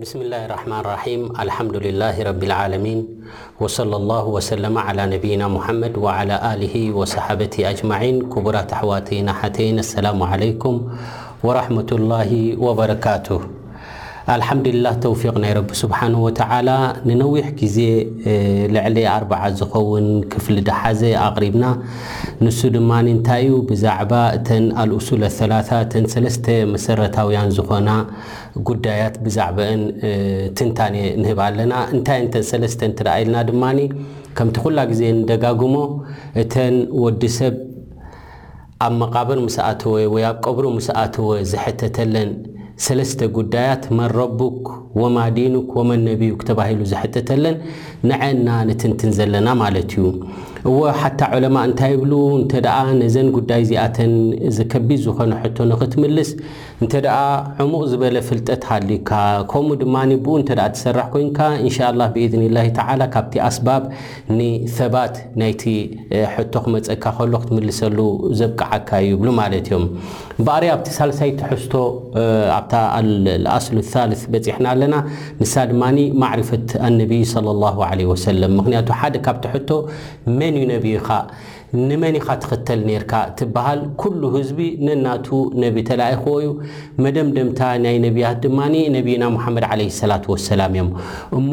ብስምላህ ራሕማን ራሒም ኣልሓምዱሊላሂ ረቢል ዓለሚን ወሰለሏሁ ወሰለመ ዓላ ነቢይና ሙሓመድ ወዓላ ኣሊሂ ወሰሓበቲ ኣጅማዒን ኩቡራት ኣሕዋተይን ኣሓተይን ኣሰላሙ ዓለይኩም ወራሕመቱላሂ ወበረካቱህ ኣልሓምዱሊላህ ተውፊቅ ናይ ረቢ ሱብሓነሁ ወተዓላ ንነዊሕ ግዜ ልዕሊ ኣርብዓ ዝኸውን ክፍሊ ድሓዘ ኣቅሪብና ንሱ ድማ እንታይ እዩ ብዛዕባ እተን ኣልኡሱል ኣሰላሳ እተን ሰለስተ መሰረታውያን ዝኾና ጉዳያት ብዛዕበእን ትንታኔ ንህብ ኣለና። እንታይ እንተን ሰለስተ እንትርኣ ኢልና ድማ ከምቲ ኩላ ግዜ ንደጋግሞ እተን ወዲ ሰብ ኣብ መቓብር ምስ ኣተወ ወይ ኣብ ቀብሩ ምስ ኣተወ ዝሕተተለን ሰለስተ ጉዳያት መን ረቡክ ወማ ዲኑክ ወመን ነቢዩክ ተባሂሉ ዝሕተተለን ንዐን እና ንትንትን ዘለና ማለት እዩ። እወ ሓታ ዑለማእ እንታይ ይብሉ እንተድኣ ነዘን ጉዳይ እዚኣተን እዚ ከቢድ ዝኾነ ሕቶ ንኽትምልስ እንተደኣ ዕሙቕ ዝበለ ፍልጠት ሃልዩካ ከምኡ ድማ ብኡ እንተደኣ ትሰርሕ ኮይንካ ኢንሻላህ ብኢዝኒላሂ ተዓላ ካብቲ ኣስባብ ንሰባት ናይቲ ሕቶ ክመጸካ ከሎ ክትምልሰሉ ዘብቅዓካ እዩ ይብሉ ማለት እዮም። እምበኣር ኣብቲ ሳልሳይ ትሕዝቶ ኣብታ ኣልኣስሉ ሳልስ በጺሕና ኣለና ንሳ ድማ ማዕሪፈት ኣነቢይ ሰለላሁ ዓለይሂ ወሰለም ምኽንያቱ ሓደ ካብቲ ሕቶ መን እዩ ነቢይኻ ንመን ኢኻ ትኽተል ኔርካ ትበሃል ኩሉ ህዝቢ ነናቱ ነቢ ተላኢኽዎ እዩ መደምደምታ ናይ ነብያት ድማ ነብይና ሙሓመድ ዓለይሂ ሰላት ወሰላም እዮም እሞ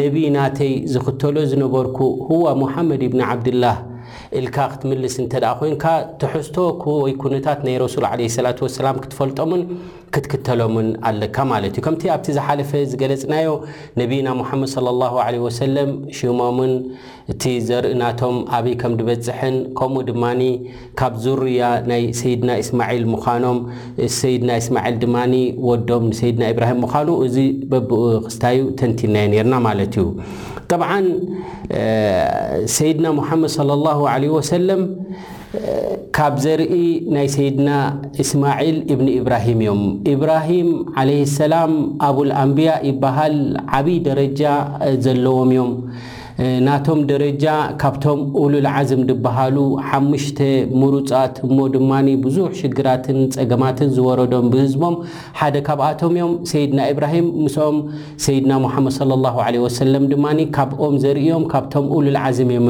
ነቢ ናተይ ዝኽተሎ ዝነበርኩ ሁዋ ሙሓመድ ኢብኒ ዓብድላህ ኢልካ ክትምልስ እንተደኣ ኮይንካ ትሕዝቶ ወይ ኩነታት ናይ ረሱል ዓለይሂ ሰላት ወሰላም ክትፈልጦምን ክትክተሎምን ኣለካ ማለት እዩ ከምቲ ኣብቲ ዝሓለፈ ዝገለጽናዮ ነብይና ሙሓመድ ሰለላሁ ዓለይሂ ወሰለም ሽሞምን እቲ ዘርኢ ናቶም ኣበይ ከም ድበጽሕን ከምኡ ድማ ካብ ዙርያ ናይ ሰይድና ኢስማዒል ምዃኖም ሰይድና ኢስማዒል ድማ ወዶም ንሰይድና ኢብራሂም ምዃኑ እዚ በብኡ ክስታዩ ተንቲናዮ ነርና ማለት እዩ ጠብዓን ሰይድና ሙሓመድ صለ ላሁ ለ ወሰለም ካብ ዘርኢ ናይ ሰይድና እስማዒል እብኒ ኢብራሂም እዮም ኢብራሂም ዓለይ ሰላም ኣቡልኣንብያ ይበሃል ዓብይ ደረጃ ዘለዎም እዮም ናቶም ደረጃ ካብቶም ኡሉል ዓዝም ድበሃሉ ሓሙሽተ ሙሩጻት እሞ ድማ ብዙሕ ሽግራትን ጸገማትን ዝወረዶም ብህዝቦም ሓደ ካብኣቶም እዮም። ሰይድና ኢብራሂም ምስኦም ሰይድና ሙሓመድ ሰለላሁ ዓለይሂ ወሰለም ድማ ካብኦም ዘርኢ እዮም ካብቶም ኡሉል ዓዝም እዮም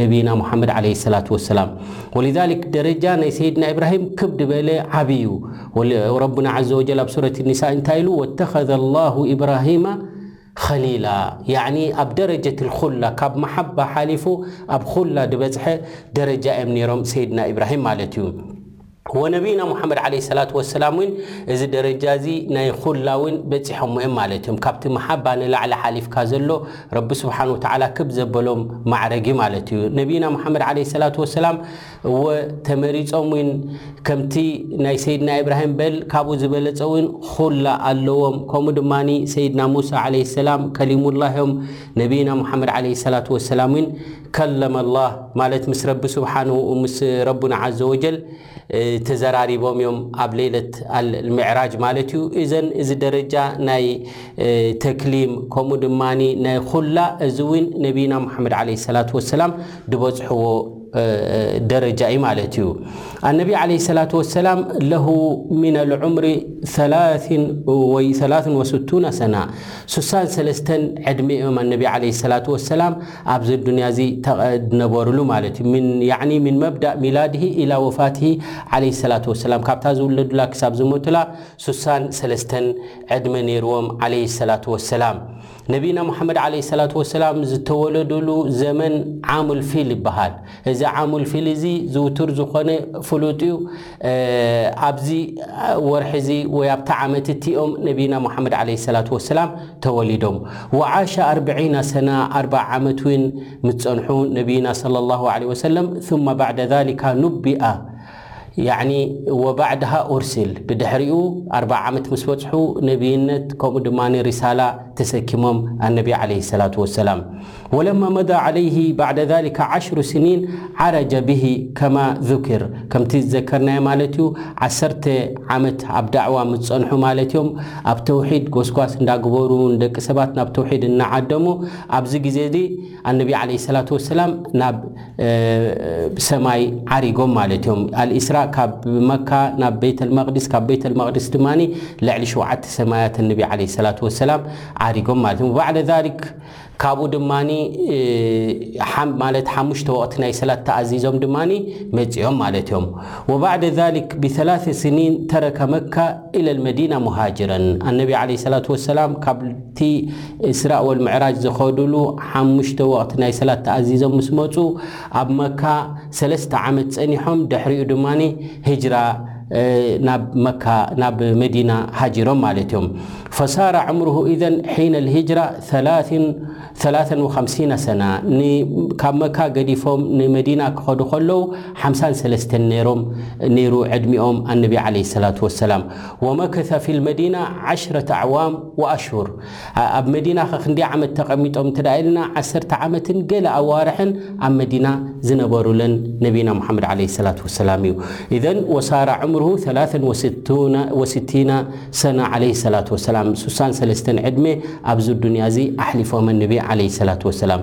ነብይና ሙሓመድ ዓለይሂ ሰላቱ ወሰላም ወሊዛሊክ ደረጃ ናይ ሰይድና ኢብራሂም ክብ ድበለ ዓቢ እዩ። ረቡና ዓዘ ወጀል ኣብ ሱረት ኒሳ እንታይ ኢሉ ወተኸዘ ላሁ ኢብራሂማ ኸሊላ ያኒ ኣብ ደረጀት ልኹላ ካብ መሓባ ሓሊፉ ኣብ ኹላ ድበፅሐ ደረጃ እየም ነይሮም ሰይድና ኢብራሂም ማለት እዩ። ወነብይና ሙሓመድ ዓለይሂ ሰላቱ ወሰላም እውን እዚ ደረጃ እዚ ናይ ኹላ እውን በፂሖሞ እየም ማለት እዩም። ካብቲ መሓባ ንላዕሊ ሓሊፍካ ዘሎ ረቢ ስብሓነሁ ወተዓላ ክብ ዘበሎም ማዕረግ እዩ ማለት እዩ። ነብይና ሙሓመድ ዓለይሂ ሰላቱ ወሰላም እወ ተመሪጾም ውን ከምቲ ናይ ሰይድና ኢብራሂም በል ካብኡ ዝበለጸ ውን ኹላ ኣለዎም ከምኡ ድማ ሰይድና ሙሳ ዓለይሂ ሰላም ከሊሙላህ ዮም ነቢይና ሙሓመድ ዓለይሂ ሰላቱ ወሰላም ውን ከለመላህ ማለት ምስ ረቢ ስብሓንሁ ምስ ረቡና ዓዘ ወጀል ተዘራሪቦም እዮም ኣብ ሌለት ኣልምዕራጅ ማለት እዩ እዘን እዚ ደረጃ ናይ ተክሊም ከምኡ ድማ ናይ ኩላ እዚ እውን ነቢና ሙሓመድ ዓለ ሰላት ወሰላም ዝበፅሕዎ ደረጃ እዩ ማለት እዩ ኣነቢ ዓለ ሰላት ወሰላም ለሁ ምና ልዑምሪ ወይ ሰላትን ወስቱና ሰና ስሳን ሰለስተን ዕድሜ እዮም ኣነቢ ዓለ ሰላት ወሰላም ኣብዚ ኣዱንያ እዚ ተነበሩሉ ማለት እዩ ምን መብዳእ ሚላድ ኢላ ወፋት ዓለ ሰላት ወሰላም ካብታ ዝውለዱላ ክሳብ ዝሞቱላ ስሳን ሰለስተን ዕድመ ነይርዎም ዓለ ሰላት ወሰላም ነቢና ሙሓመድ ዓለይሂ ሰላቱ ወሰላም ዝተወለዱሉ ዘመን ዓሙል ፊል ይበሃል። እዚ ዓሙል ፊል እዚ ዝውቱር ዝኾነ ፍሉጥ እዩ። ኣብዚ ወርሒ እዚ ወይ ኣብቲ ዓመት እቲ እዮም ነቢና ሙሓመድ ዓለይሂ ሰላቱ ወሰላም ተወሊዶም። ወዓሸ ኣርብዒና ሰና ኣርብዓ ዓመት እውን ምስ ጸንሑ ነቢና ሰለላሁ ዓለይሂ ወሰለም ثመ ባዕደ ዛሊካ ኑቢኣ ያዕኒ ወባዕድሃ ኡርሲል ብድሕሪኡ ኣርብዓ ዓመት ምስ በጽሑ ነብይነት ከምኡ ድማ ሪሳላ ተሰኪሞም ኣነቢ ዓለይሂ ሰላቱ ወሰላም ወለማ መዳ ዓለይሂ ባዕደ ዛሊከ ዓሽሩ ስኒን ዓረጀ ብሂ ከማ ዙኪር ከምቲ ዝዘከርናዮ ማለት'ዩ ዓሰርተ ዓመት ኣብ ዳዕዋ ምስ ጸንሑ ማለት'ዮም ኣብ ተውሒድ ጎስጓስ እንዳግበሩ ንደቂ ሰባት ናብ ተውሒድ እናዓደሙ ኣብዚ ግዜ እዚ ኣነቢ ዓለይሂ ሰላቱ ወሰላም ናብ ሰማይ ዓሪጎም ማለት እዮም ኣልኢስራ ካብ መካ ናብ ቤተልመቅዲስ ካብ ቤተልመቅዲስ ድማ ልዕሊ ሸውዓተ ሰማያት እነቢ ዓለ ሰላት ወሰላም ዓሪጎም ማለት እዮም ባዕለ ዛሊክ ካብኡ ድማ ማለት ሓሙሽተ ወቅቲ ናይ ሰላት ተኣዚዞም ድማ መፂኦም ማለት እዮም ወባዕደ ዛሊክ ብሰላሰ ስኒን ተረከ መካ ኢለ ልመዲና ሙሃጅረን ኣነቢ ዓለ ሰላት ወሰላም ካብቲ ኢስራእ ወልምዕራጅ ዝኸዱሉ ሓሙሽተ ወቕቲ ናይ ሰላት ተኣዚዞም ምስ መጹ ኣብ መካ ሰለስተ ዓመት ጸኒሖም ድሕሪኡ ድማ ሂጅራ ናብ መካ ናብ መዲና ሃጂሮም ማለት እዮም ፈሳረ ዕምሩሁ ኢዘን ሒነ ልሂጅራ ሰላሰን ወኸምሲነ ሰና ካብ መካ ገዲፎም ንመዲና ክኸዱ ከለዉ ሓምሳን ሰለስተን ነይሮም ነይሩ ዕድሚኦም ኣነቢ ዓለይሂ ሰላቱ ወሰላም ወመከሰ ፊል መዲና ዓሽረተ ኣዕዋም ወኣሽሁር ኣብ መዲና ከ ክንደይ ዓመት ተቐሚጦም እንተ ኢልና ዓሰርተ ዓመትን ገለ ኣዋርሕን ኣብ መዲና ዝነበሩለን ነቢና ሙሓመድ ዓለይሂ ሰላቱ ወሰላም እዩ ኢዘን ወሳረ ዕምሩሁ ሰላሰን ወስቱነ ወስቲነ ሰነ ዓለይሂ ሰላቱ ወሰላም ሱሳን ሰለስተን ዕድመ ኣብዚ ዱንያ እዚ ኣሕሊፎመን ነቢ ዓለይሂ ሰላቱ ወሰላም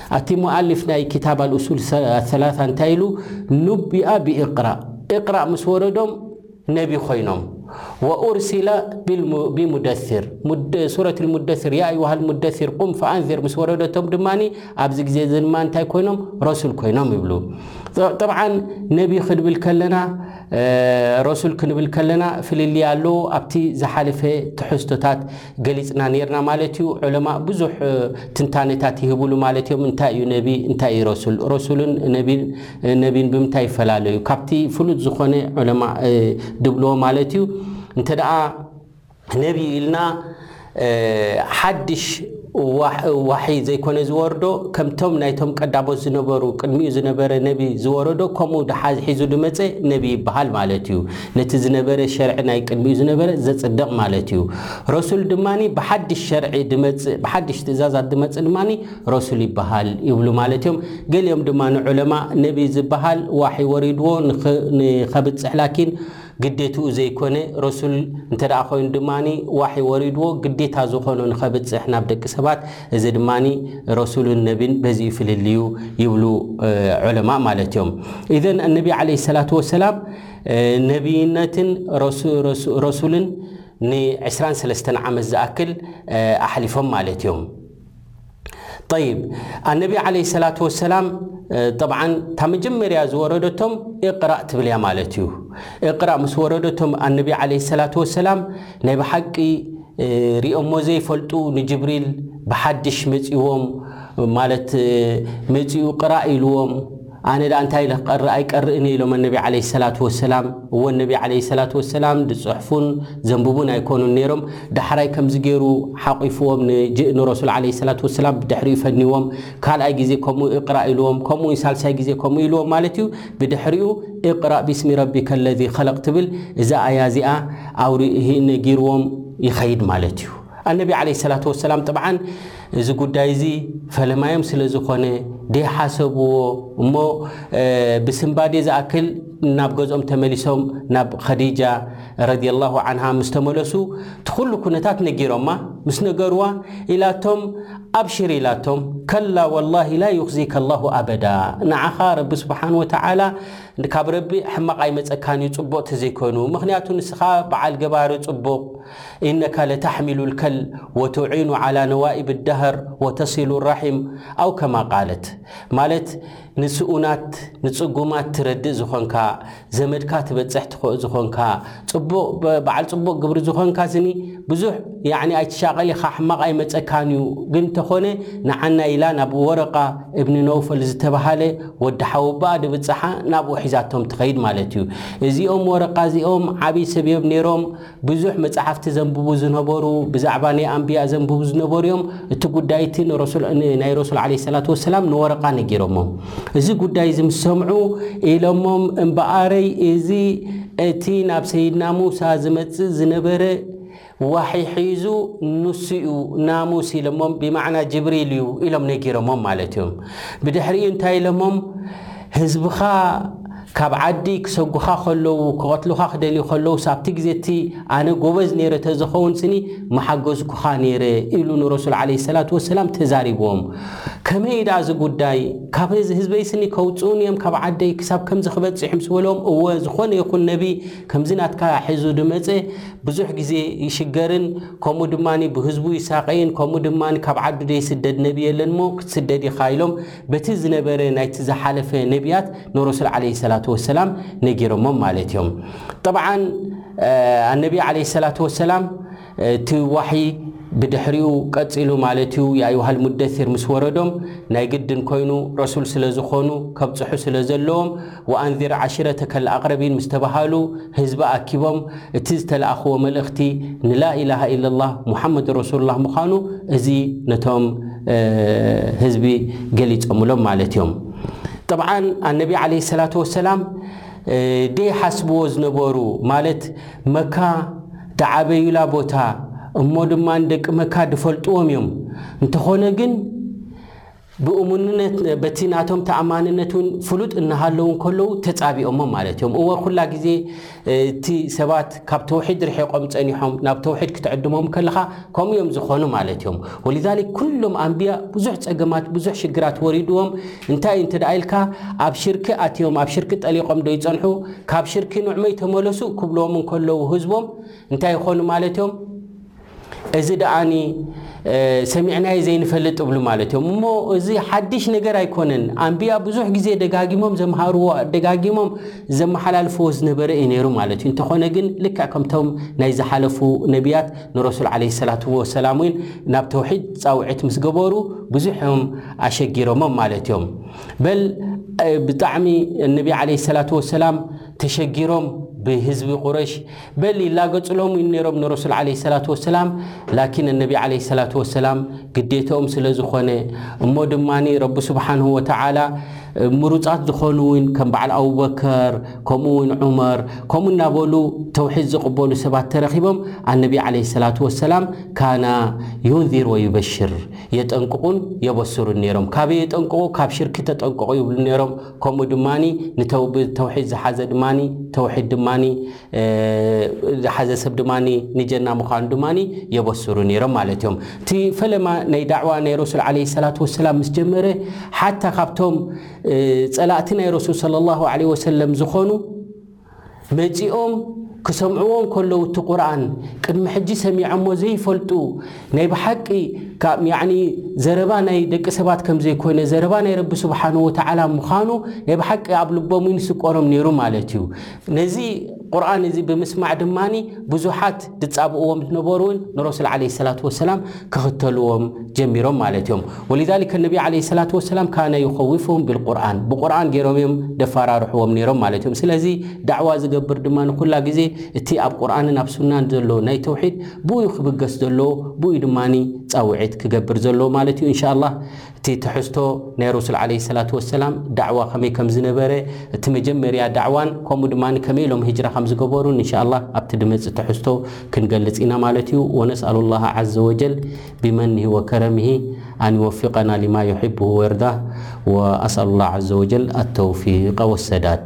ኣቲ ሙኣሊፍ ናይ ኪታብ ኣልኡሱል ኣሰላሳ እንታይ ኢሉ ኑቢኣ ብእቅራእ እቅራእ ምስ ወረዶም ነቢ ኮይኖም ወኡርሲለ ብሙደሲር ሱረት ልሙደሲር ያ ኣዩሃ ልሙደሲር ቁም ፈኣንዚር ምስ ወረደቶም ድማ ኣብዚ ግዜ እዚ ድማ እንታይ ኮይኖም ረሱል ኮይኖም ይብሉ ጠብዓን ነቢ ክንብል ከለና ረሱል ክንብል ከለና ፍልልያ ኣለዎ ኣብቲ ዝሓለፈ ትሕዝቶታት ገሊጽና ኔርና ማለት እዩ ዑለማእ ብዙሕ ትንታነታት ይህብሉ ማለት እዮም እንታይ እዩ ነቢ እንታይ እዩ ረሱል ረሱልን ነቢን ነቢን ብምንታይ ይፈላለዩ ካብቲ ፍሉጥ ዝኾነ ዑለማእ ድብልዎ ማለት እዩ እንተ ደኣ ነቢ እዩ ኢልና ሓድሽ ዋሒ ዘይኮነ ዝወርዶ ከምቶም ናይቶም ቀዳሞት ዝነበሩ ቅድሚኡ ዝነበረ ነቢ ዝወረዶ ከምኡ ሒዙ ድመፀ ነቢ ይበሃል ማለት እዩ ነቲ ዝነበረ ሸርዒ ናይ ቅድሚኡ ዝነበረ ዘጽደቕ ማለት እዩ። ረሱል ድማ ብሓድሽ ሸርዒ ድመጽእ ብሓድሽ ትእዛዛት ድመጽእ ድማ ረሱል ይበሃል ይብሉ ማለት እዮም። ገሊኦም ድማ ንዑለማ ነቢ ዝበሃል ዋሒ ወሪድዎ ንኸብጽሕ ላኪን ግዴትኡ ዘይኮነ ረሱል እንተ ኮይኑ ድማ ዋሒ ወሪድዎ ግዴታ ዝኾኖ ንኸብጽሕ ናብ ደቂ ሰባት እዚ ድማ ረሱልን ነቢን በዚ ፍልልዩ ይብሉ ዑለማ ማለት እዮም። ኢዘን ኣነቢ ዓለይሂ ሰላቱ ወሰላም ነብይነትን ረሱልን ን ዕስራን ሰለስተን ዓመት ዝኣክል ኣሕሊፎም ማለት እዮም ጠይብ ኣነቢ ዓለይሂ ሰላቱ ወሰላም ጠብዓን እታ መጀመርያ ዝወረደቶም እቕራእ ትብል እያ ማለት እዩ እቕራእ ምስ ወረደቶም ኣነቢ ዓለይሂ ሰላቱ ወሰላም ናይ ብሓቂ ሪኦሞ ዘይፈልጡ ንጅብሪል ብሓድሽ መጺዎም ማለት መጺኡ ቅራእ ኢልዎም ኣነ ደኣ እንታይ ኢለ ክቀርእ ኣይቀርእን እየ ኢሎም ኣነቢ ዓለይሂ ሰላቱ ወሰላም። እወ ኣነቢ ዓለይሂ ሰላቱ ወሰላም ድጽሕፉን ዘንብቡን ኣይኮኑን ነይሮም። ዳሕራይ ከምዚ ገይሩ ሓቚፉዎም ንጅእ ንረሱል ዓለይሂ ሰላቱ ወሰላም ብድሕሪኡ ፈንይዎም ካልኣይ ግዜ ከምኡ እቅራእ ኢሉዎም ከምኡ ውን ሳልሳይ ግዜ ከምኡ ኢሉዎም ማለት እዩ ብድሕሪኡ እቅራእ ቢስሚ ረቢከ ለዚ ኸለቅ ትብል እዛ ኣያ እዚኣ ኣውሪ ነጊሩዎም ይኸይድ ማለት እዩ ኣነቢ ዓለይሂ ሰላቱ ወሰላም ጥብዓን እዚ ጉዳይ እዚ ፈለማዮም ስለ ዝኾነ ደይሓሰብዎ እሞ ብስንባዴ ዝኣክል ናብ ገዝኦም ተመሊሶም ናብ ኸዲጃ ረዲየላሁ ዓንሃ ምስ ተመለሱ ትኹሉ ኩነታት ነጊሮማ ምስ ነገርዋ ኢላቶም ኣብሽር ኢላቶም ከላ ወላሂ ላ ዩኽዚከ ኣላሁ ኣበዳ ንዓኻ ረቢ ስብሓን ወተዓላ ካብ ረቢ ሕማቕ ኣይመፀካን እዩ ፅቡቕ ተዘይኮይኑ ምኽንያቱ ንስኻ በዓል ገባሪ ፅቡቕ ኢነካ ለተሕሚሉ ልከል ወቱዒኑ ዓላ ነዋኢብ ደሀር ወተሲሉ ራሒም ኣው ከማ ቃለት ማለት ንስኡናት ንጽጉማት ትረድእ ዝኾንካ ዘመድካ ትበጽሕ ትኸእ ዝኾንካ ጽቡቕ በዓል ጽቡቕ ግብሪ ዝኾንካ ስኒ ብዙሕ ያዕኒ ኣይትሻቐል ኢኻ ሕማቕ ኣይመጸካን እዩ ግን ተኾነ ንዓና ኢላ ናብ ወረቃ እብኒ ነውፈል ዝተባሃለ ወዲ ሓውባኣ ድብጽሓ ናብኡ ሒዛቶም ትኸይድ ማለት እዩ እዚኦም ወረቃ እዚኦም ዓብይ ሰብ እዮም ነይሮም ብዙሕ መጻሕፍቲ ዘንብቡ ዝነበሩ ብዛዕባ ናይ ኣንብያ ዘንብቡ ዝነበሩ እዮም እቲ ጉዳይ እቲ ናይ ረሱል ዓለ ሰላት ወሰላም ንወረቃ ነጊሮሞም እዚ ጉዳይ እዚ ምስ ሰምዑ ኢሎሞም እምበኣረይ እዚ እቲ ናብ ሰይድና ሙሳ ዝመጽእ ዝነበረ ዋሒ ሒዙ ንሱ እዩ ናሙስ ኢሎሞም ብማዕና ጅብሪል እዩ ኢሎም ነጊሮሞም ማለት እዮም ብድሕሪኡ እንታይ ኢሎሞም ህዝብኻ ካብ ዓዲ ክሰጉኻ ከለዉ ክቐትሉኻ ክደልዩ ከለዉስ ኣብቲ ግዜ እቲ ኣነ ጎበዝ ነይረ ተዝኸውን ስኒ ምሓገዝኩኻ ነይረ ኢሉ ንረሱል ዓለይሂ ሰላቱ ወሰላም ተዛሪብዎም ከመይ እዩ ደኣ እዚ ጉዳይ ካብ ህዝበይ ስኒ ከውጽኡኒ እዮም ካብ ዓደይ ክሳብ ከምዚ ክበጽሕ ምስ በሎም እወ ዝኾነ ይኹን ነቢ ከምዚ ናትካ ሒዙ ድመጸ ብዙሕ ግዜ ይሽገርን ከምኡ ድማ ብህዝቡ ይሳቐይን ከምኡ ድማ ካብ ዓዱ ደይስደድ ነቢ የለን እሞ ክትስደድ ኢኻ ኢሎም በቲ ዝነበረ ናይቲ ዝሓለፈ ነብያት ንረሱል ዓለይሂ ሰላቱ ወሰላም ነጊሮሞም ማለት እዮም። ጠብዓን ኣነቢ ዓለይሂ ሰላቱ ወሰላም እቲ ዋሕይ ብድሕሪኡ ቀጺሉ ማለት እዩ የኣዩሃል ሙደሲር ምስ ወረዶም ናይ ግድን ኮይኑ ረሱል ስለ ዝኾኑ ከብጽሑ ስለ ዘለዎም ወኣንዚር ዓሺረተከ ኣልኣቅረቢን ምስ ተበሃሉ ህዝቢ ኣኪቦም እቲ ዝተለኣኽዎ መልእኽቲ ንላኢላሃ ኢለላህ ሙሓመዱን ረሱሉላህ ምዃኑ እዚ ነቶም ህዝቢ ገሊፆምሎም ማለት እዮም። ጠብዓን ኣነቢ ዓለይሂ ሰላቱ ወሰላም ደይሓስብዎ ዝነበሩ ማለት መካ ደዓበዩላ ቦታ እሞ ድማ ንደቂ መካ ድፈልጥዎም እዮም እንተኾነ ግን ብእሙንነት በቲ ናቶም ተኣማንነት እውን ፍሉጥ እናሃለዉ እንከለዉ ተጻቢኦሞም ማለት እዮም። እወ ኩላ ግዜ እቲ ሰባት ካብ ተውሒድ ርሒቆም ጸኒሖም ናብ ተውሒድ ክትዕድሞም ከለኻ ከምኡ እዮም ዝኾኑ ማለት እዮም። ወሊዛሊክ ኩሎም ኣንብያ ብዙሕ ጸገማት ብዙሕ ሽግራት ወሪድዎም እንታይ እዩ እንተ ኢልካ ኣብ ሽርኪ ኣትዮም ኣብ ሽርኪ ጠሊቆም ዶ ይጸንሑ ካብ ሽርኪ ንዕመይ ተመለሱ ክብልዎም እንከለዉ ህዝቦም እንታይ ይኾኑ ማለት እዮም እዚ ደኣኒ ሰሚዕናዮ ዘይንፈልጥ እብሉ ማለት እዮም እሞ እዚ ሓድሽ ነገር ኣይኮነን ኣንቢያ ብዙሕ ግዜ ደጋጊሞም ዘምሃርዎ ደጋጊሞም ዘመሓላልፍዎ ዝነበረ እዩ ነይሩ ማለት እዩ እንተኾነ ግን ልክዕ ከምቶም ናይ ዝሓለፉ ነቢያት ንረሱል ዓለ ሰላት ወሰላም እውን ናብ ተውሒድ ፃውዒት ምስ ገበሩ ብዙሕ እዮም ኣሸጊሮሞም ማለት እዮም በል ብጣዕሚ ነቢ ዓለ ሰላት ወሰላም ተሸጊሮም ብህዝቢ ቁረሽ በል ይላገጹሎም እዩ ነይሮም ንረሱል ዓለይሂ ሰላቱ ወሰላም ላኪን ነቢ ዓለይሂ ሰላቱ ወሰላም ግዴተኦም ስለ ዝኾነ እሞ ድማ ረቢ ስብሓንሁ ወተዓላ ምሩፃት ዝኾኑ እውን ከም በዓል ኣቡበከር ከምኡ እውን ዑመር ከምኡ እናበሉ ተውሒድ ዝቕበሉ ሰባት ተረኺቦም ኣነቢ ዓለይሂ ሰላቱ ወሰላም ካና ዩንዚር ወዩበሽር የጠንቅቑን የበስሩን ነይሮም ካበይ የጠንቅቑ ካብ ሽርኪ ተጠንቅቑ ይብሉ ነይሮም ከምኡ ድማ ንተውተውሒድ ዝሓዘ ድማ ተውሒድ ድማ ዝሓዘ ሰብ ድማ ንጀና ምዃኑ ድማ የበስሩ ነይሮም ማለት እዮም እቲ ፈለማ ናይ ዳዕዋ ናይ ረሱል ዓለ ሰላት ወሰላም ምስ ጀመረ ሓታ ካብቶም ፀላእቲ ናይ ረሱል ለ ላ ለ ወሰለም ዝኾኑ መጺኦም ክሰምዕዎ እንከለዉ እቲ ቁርኣን ቅድሚ ሕጂ ሰሚዖሞ ዘይፈልጡ ናይ ብሓቂ ካብ ያኒ ዘረባ ናይ ደቂ ሰባት ከም ዘይኮነ ዘረባ ናይ ረቢ ስብሓን ወተዓላ ምዃኑ ናይ ብሓቂ ኣብ ልቦም ይንስቆሮም ነይሩ ማለት እዩ ነዚ ቁርኣን እዚ ብምስማዕ ድማኒ ብዙሓት ድጻብእዎም ድነበሩ እውን ንረሱል ዓለይሂ ሰላቱ ወሰላም ክኽተልዎም ጀሚሮም ማለት እዮም። ወሊዛሊከ ነቢ ዓለይሂ ሰላቱ ወሰላም ካነ ዩኸዊፉሁም ቢልቁርኣን ብቁርኣን ገይሮም እዮም ደፋራርሕዎም ነይሮም ማለት እዮም። ስለዚ ዳዕዋ ዝገብር ድማ ንኹላ ግዜ እቲ ኣብ ቁርኣንን ኣብ ሱናን ዘሎ ናይ ተውሒድ ብኡ እዩ ክብገስ ዘለዎ፣ ብኡ እዩ ድማ ጻውዒት ክገብር ዘለዎ ማለት እዩ። ኢንሻ ኣላህ እቲ ትሕዝቶ ናይ ረሱል ዓለይሂ ሰላቱ ወሰላም ዳዕዋ ከመይ ከም ዝነበረ፣ እቲ መጀመርያ ዳዕዋን ከምኡ ድማ ከመይ ኢሎም ህጅራ ከም ዝገበሩን እንሻኣላህ ኣብቲ ድመጽእ ትሕዝቶ ክንገልጽ ኢና ማለት እዩ። ወነስኣሉላህ ዓዘ ወጀል ቢመኒሂ ወከረሚሂ ኣን ይወፊቀና ሊማ ዩሒቡሁ ወየርዳህ ወኣስኣሉላህ ዓዘ ወጀል ኣተውፊቀ ወሰዳድ።